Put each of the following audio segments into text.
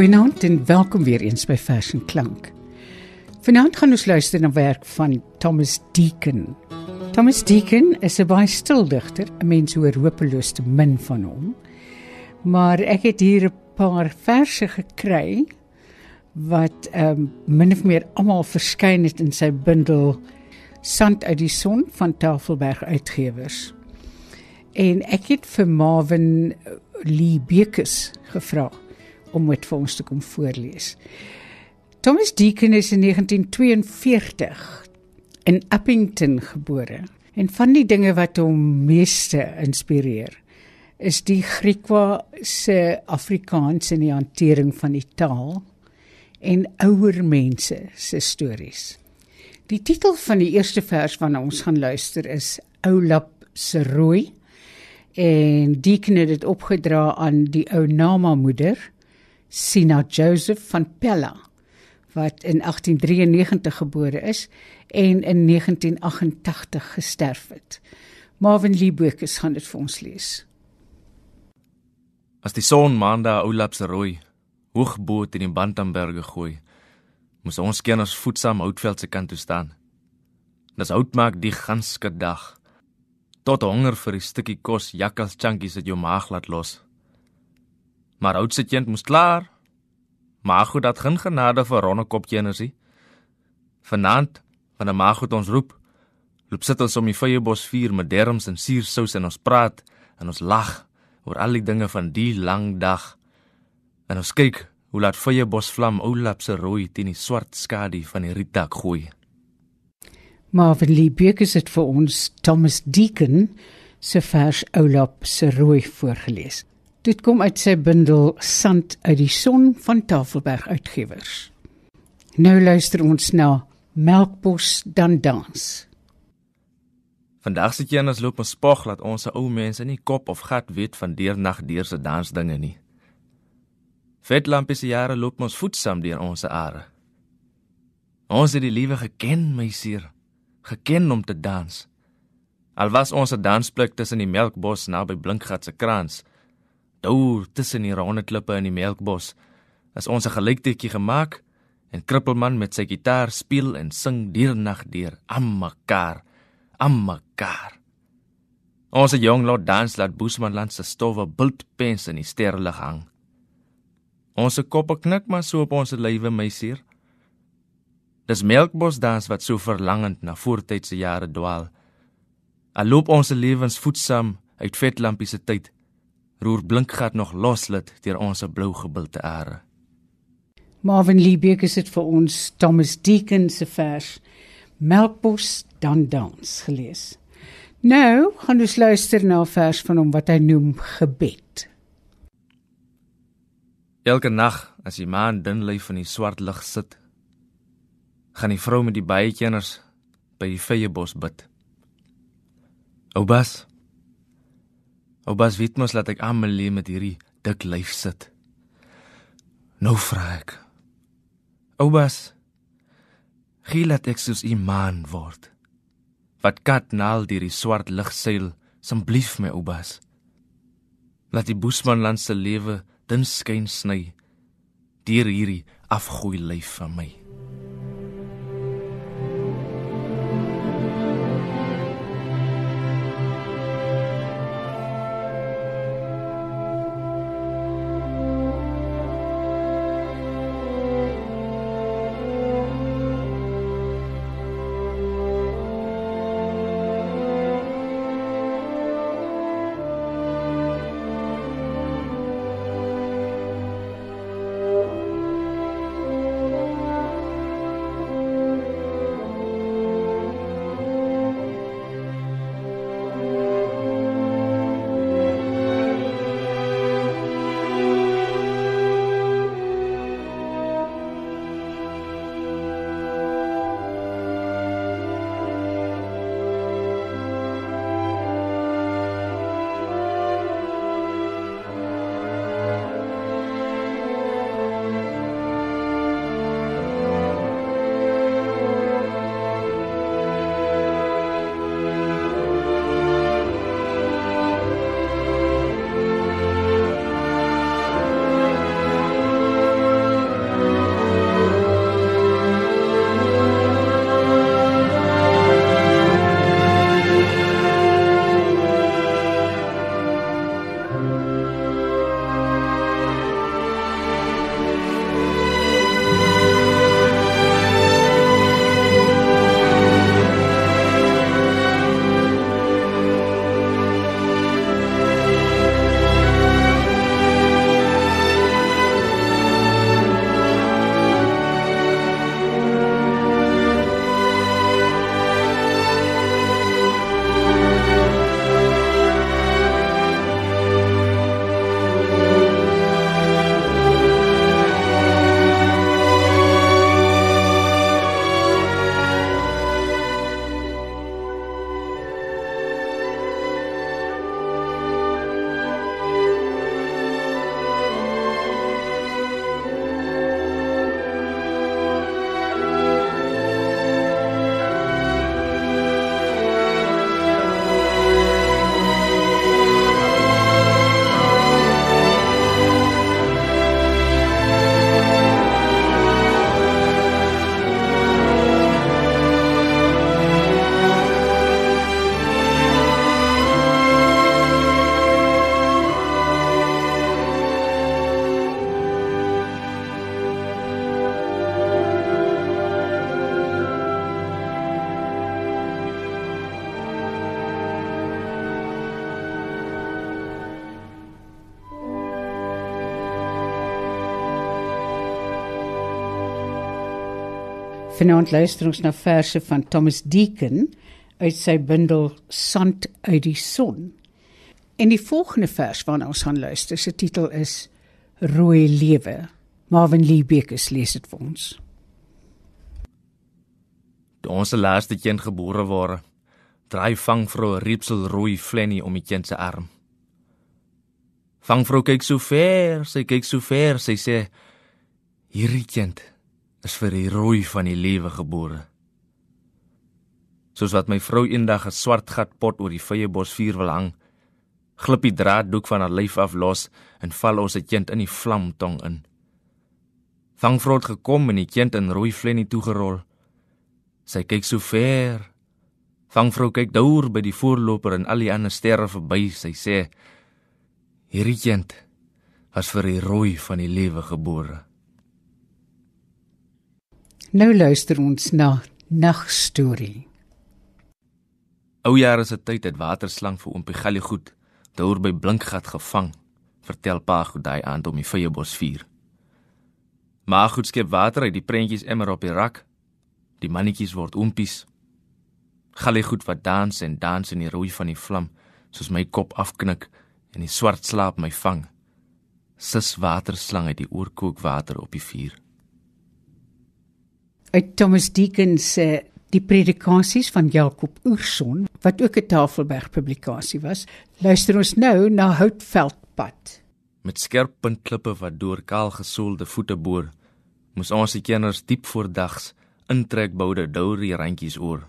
Goeienaand en welkom weer eens by Vers en Klank. Vanaand gaan ons luister na werk van Thomas Deacon. Thomas Deacon is 'n baie stil digter. Mense hoor hopeloos te min van hom. Maar ek het hier 'n paar verse gekry wat ehm um, min of meer almal verskyn het in sy bundel Sand uit die son van Tafelberg Uitgewers. En ek het vir Marvin Lee Bekes gevra om dit vir ons te kom voorlees. Thomas Deacon is in 1942 in Uppington gebore en van die dinge wat hom meeste inspireer is die Griekwa se Afrikaans in die hantering van die taal en ouer mense se stories. Die titel van die eerste vers waarna ons gaan luister is Oulap se rooi en Deacon het dit opgedra aan die ou Nama moeder Sina Joseph van Pella wat in 1893 gebore is en in 1988 gesterf het. Marvin Liebekes gaan dit vir ons lees. As die son maandag oulap se rooi hoog bo teen die Bantamberge gooi, moes ons kenners voetsaam Houtveld se kant toe staan. Dis hout maak die ganske dag. Tot honger vir 'n stukkie kos jakkals chunkies uit jou maag laat los. Maar oudste kind moes klaar. Maar goed dat geen genade vir ronde kopjie energie. Vanaand, wanneer maar goed ons roep, loop sit ons om die vyebos vuur met derms en suursous en ons praat en ons lag oor al die dinge van die lang dag. En ons kyk hoe laat vyebos vlam oulap se rooi teen die swart skadu van die rietdak gooi. Marvin Lee Bekes het vir ons Thomas Deacon se vers oulap se rooi voorgeles. Dit kom uit sy bundel Sand uit die son van Tafelberg Uitgewers. Nou luister ons na Melkbos dan dans. Vandag sit jy en ons loop ons spog laat ons ou mense nie kop of gat weet van deernag deur se dansdinge nie. Vetlampie se jare loop ons voetsaam deur ons are. Ons het die liewe geken, my sier, geken om te dans. Al was ons 'n dansplek tussen die melkbos naby Blinkgat se kraans Daar tussen die ronde klippe in die melkbos is ons 'n gelyktetjie gemaak en krippelman met sy gitaar speel en sing diernag deur ammekaar ammekaar. Ons jong lot dans laat Boesmanland se stowwe bultpens in die sterrelig hang. Ons koppe knik maar so op ons lywe meisier. Dis melkbos dans wat so verlangend na voortydse jare dwaal. Al loop ons lewens voetsaam uit vetlampie se tyd roer blinkgat nog loslit deur ons blou gebilte are. Marvin Liebeek is dit vir ons Thomas Deacon se vers Melkbos dan dans gelees. Nou gaan ons luister na 'n vers van hom wat hy noem gebed. Elke nag as die maan dun lê van die swart lig sit, gaan die vrou met die baie kenners by die vyebos bid. Oubas Ou bas weet mos laat ek lê met hierdie dik lyf sit. Nou vra ek. Ou bas, gee laat ek soos u man word. Wat kat naal deur die swart lig seil, asseblief my ou bas. Laat die boesmanland se lewe dun skyn sny deur hierdie afgooi lyf van my. Vanaand luister ons na verse van Thomas Deacon uit sy bundel Sand uit die son. En die volgende vers waarna ons gaan luister, se titel is Rooi lewe. Marvin Lee Bekes lees dit vir ons. Toe ons se laaste kind gebore word, draai vangvrou 'n riepsel rooi flennie om die kind se arm. Vangvrou kyk so ver, sy kyk so ver, sy sê: "Hierdie kind is vir die rooi van die lewe gebore." Soos wat my vrou eendag 'n swart gat pot oor die vyebos vuur wil hang, glip die draaddoek van haar lyf af los en val ons se kind in die vlamtong in. Vangvrou het gekom en die kind in rooi flennie toegerol. Sy kyk so ver. Vangvrou kyk deur by die voorloper en al die ander sterre verby. Sy sê: "Hierdie kind was vir die rooi van die lewe gebore." Nou luister ons na nagstorie. Ou jare se tyd het waterslang vir oompie Gallie goed deur by blinkgat gevang. Vertel pa goed daai aand om die vyebos vuur. Maar goed skep water uit die prentjies emmer op die rak Die mannetjies word oompies. Galle goed wat dans en dans in die rooi van die vlam, soos my kop afknik en die swart slaap my vang. Sis waterslang uit die oorkookwater op die vuur. Uit Thomas Deacon se die predikasies van Jakob Oorson wat ook 'n Tafelberg publikasie was, luister ons nou na Houtveldpad. Met skerp puntklippe wat deur kaal gesoelde voete boor, moes ons se kenners diep voordags intrekboude deur die randjies oor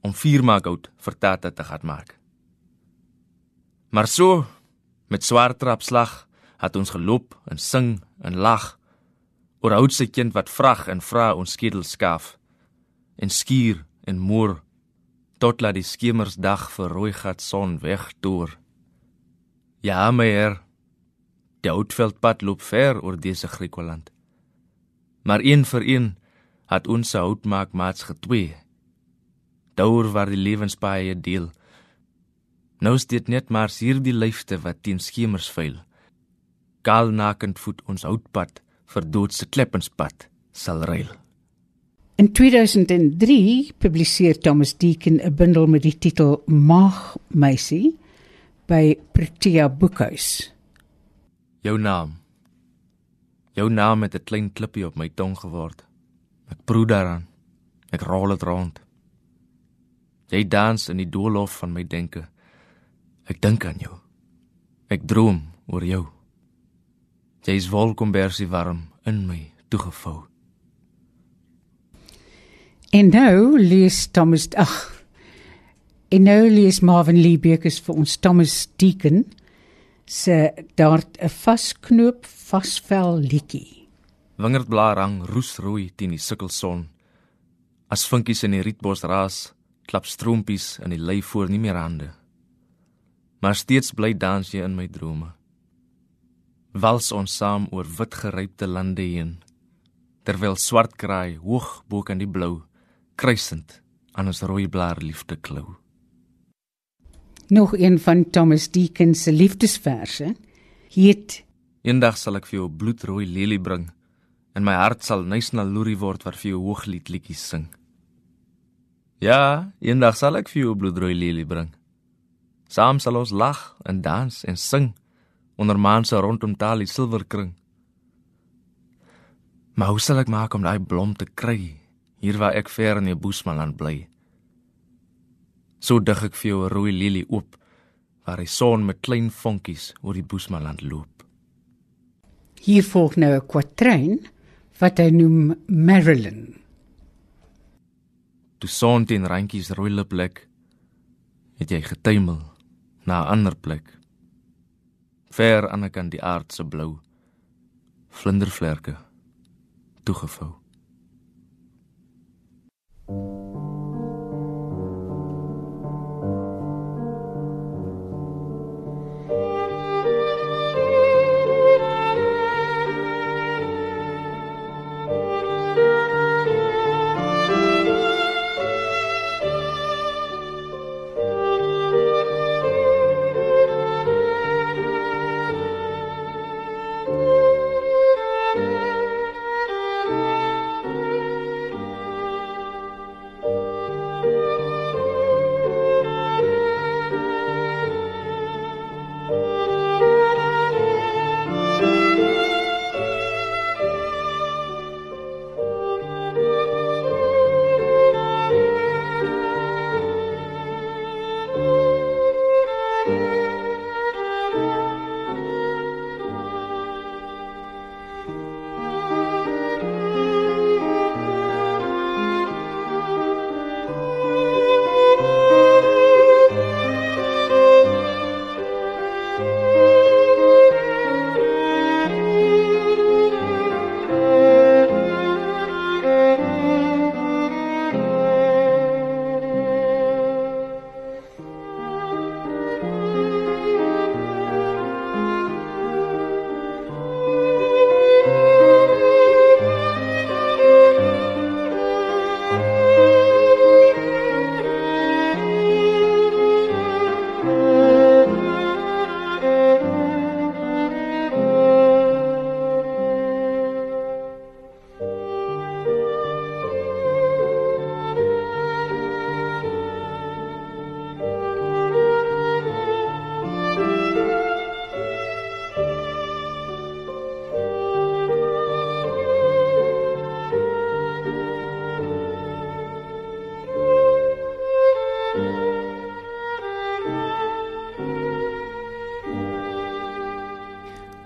om vier maak oud vir tatte te gaan maak. Maar so met swaar trapslag het ons geloop en sing en lag oor oudse kind wat vrag en vra ons skedel skaaf en skuur en moer tot laat die skemersdag vir rooi gat son weg deur. Ja meneer, die oudveldpad loop ver oor dese Griekeland. Maar een vir een het ons hout maak maats getwee. Daar waar die lewenspaai deel. Nou dit net maar hierdie lyfte wat teen skemers veil. Kaal nakend voet ons houtpad vir doodse kleppenspad sal reil. In 2003 publiseer Thomas Deacon 'n bundel met die titel Maag Meisie by Protea Boekhuis. Jou naam. Jou naam het 'n klein klippie op my tong geword. Ek proe daaraan. Ek rol dit rond. Jy dans in die doolhof van my denke. Ek dink aan jou. Ek droom oor jou. Jy's wolkombersie warm in my toegevou. En nou lees Thomas ag. En nou lees Marvin Lee Bekes vir ons Thomas Deacon se daar 'n vasknoop vasvel liedjie. Wingerdblaar hang roesrooi teen die sukkelson. As vinkies in die rietbos raas, klap stroompies in die lei voor nie meer hande. Maar steeds bly dans jy in my drome. Wals ons saam oor wit gerypte lande heen, terwyl swart kraai hoog bo kan die blou kruisend aan ons rooi blaar liefde klou. Nog een van Thomas Deacon se liefdesverse. Hiet Eendag sal ek vir jou bloedrooi lelie bring en my hart sal nuus na loerie word wat vir jou hooglied liedjies sing. Ja, eendag sal ek vir jou bloedrooi lelie bring. Saam sal ons lag en dans en sing onder maan se rondom taal die silwerkring. Maar hoe sal ek maak om daai blom te kry hier waar ek ver in die Boesmanland bly? So dig ek vir jou 'n rooi lelie oop waar die son met klein vonkies oor die Boesmanland loop. Hier volg nou 'n kwatryn wat hy noem Marilyn. Toe son teen randjies rooi lip lek, het jy getuimel na 'n ander plek. Ver aan die kant die aard se blou vlindervlerke toegevou.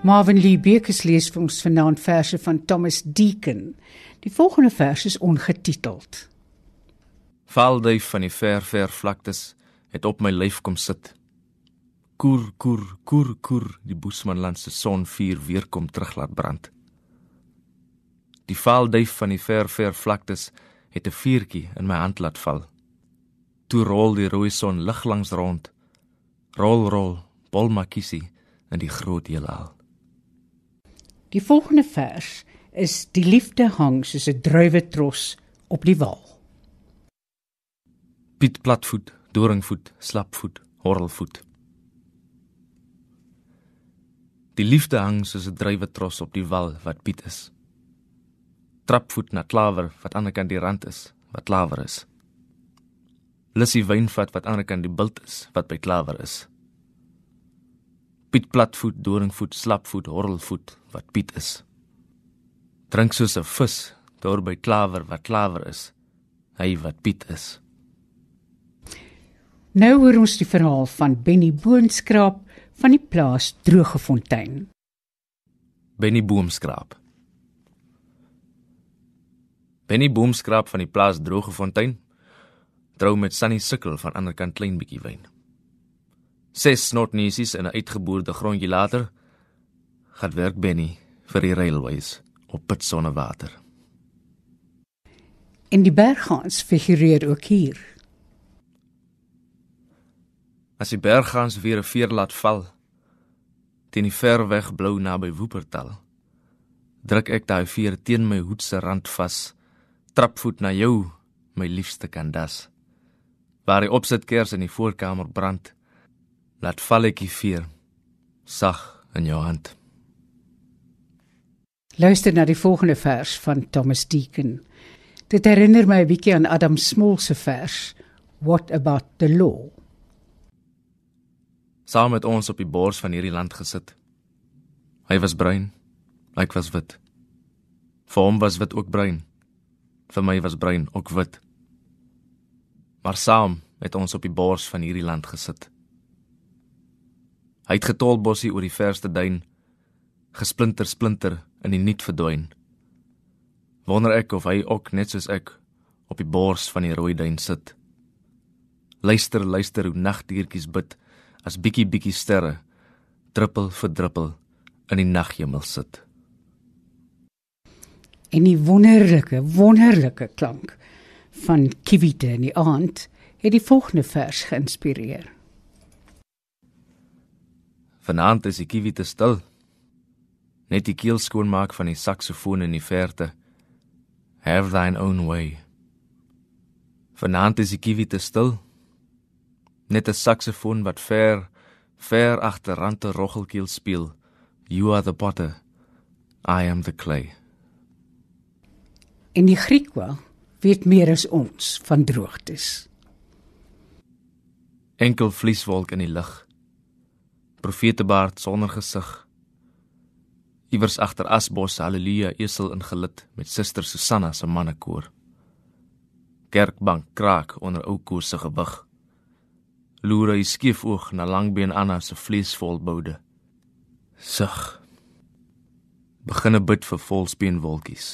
Marvin Lee Bekes lees vir ons vanaand verse van Thomas Deacon. Die volgende vers is ongetiteld. Valduif van die ver ver vlaktes het op my lyf kom sit. Koer koer koer koer die Boesmanland se sonvuur weer kom terug laat brand. Die valduif van die ver ver vlaktes het 'n vuurtjie in my hand laat val. Toe rol die rooi son lig langs rond. Rol rol, bol makisi in die groot heelal. Die volgende vers is die liefde hang soos 'n druiwetros op die wal. Piet platvoet, doringvoet, slapvoet, horrelvoet. Die liefde hang soos 'n druiwetros op die wal wat Piet is. Trapvoet na klawer wat aan die kant die rand is, wat klawer is. Lussie wynvat wat aan die kant die bult is, wat by klawer is. Piet platvoet, doringvoet, slapvoet, horrelvoet wat Piet is. Drink soos 'n vis deur by klawer wat klawer is. Hy wat Piet is. Nou hoor ons die verhaal van Benny Boonskraap van die plaas Drogefontein. Benny Boomskraap. Benny Boomskraap van die plaas Drogefontein trou met Sunny Sukkel van ander kant klein bietjie wyn. Ses snotneusies en 'n uitgeboorde grondjie later gaan werk Benny vir die railways op Pitsonnewater. En die berggaans figureer ook hier. As die berggaans weer 'n veer laat val teen die ver weg blou naby Woopertal, druk ek daai veer teen my hoed se rand vas, trapvoet na jou, my liefste kandas. Waar die opsitkers in die voorkamer brand, laat val ek die veer sag in jou hand. Luister na die volgende vers van Thomas Deacon. Dit herinner my 'n bietjie aan Adam Small se vers What about the law? Saam met ons op die bors van hierdie land gesit. Hy was bruin, ek was wit. Vir hom was wit ook bruin. Vir my was bruin ook wit. Maar saam het ons op die bors van hierdie land gesit. Hy het getol bossie oor die verste duin, gesplinter splinter in die niet verdwyn. Wonder ek of hy ook net soos ek op die bors van die rooi duin sit. Luister, luister hoe nagdiertjies bid as bietjie bietjie sterre druppel vir druppel in die naghemel sit. En die wonderlike, wonderlike klank van kiwite in die aand het die volgende vers geïnspireer. Vanaand is die kiwi te stil. Net die keel skoon maak van die saksofoon in die verte. Have thine own way. Vanaand is die kiwi te stil. Net 'n saksofoon wat ver, ver agter rande roggelkeel speel. You are the potter. I am the clay. En die Griekwa weet meer as ons van droogtes. Enkel vlieswolk in die lug profetebaard sonder gesig. Iewers agter asbos haleluja esel ingelid met suster Susanna se mannekoor. Kerkbank kraak onder ou koers se gewig. Loer hy skief oog na langbeen Anna se vleesvol boude. Sug. Beginne bid vir volspeenwolkies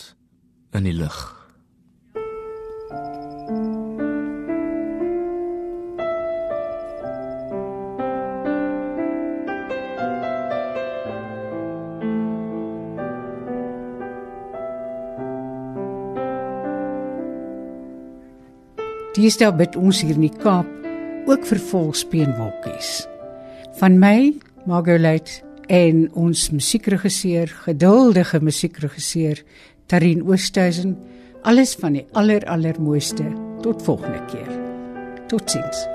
in die lug. Deesdae bid ons hier in die Kaap ook vir volspeenwolkies. Van my, Margolite en ons musiekregisseur, geduldige musiekregisseur Tarin Oosthuizen, alles van die aller allermooiste. Tot volgende keer. Totsiens.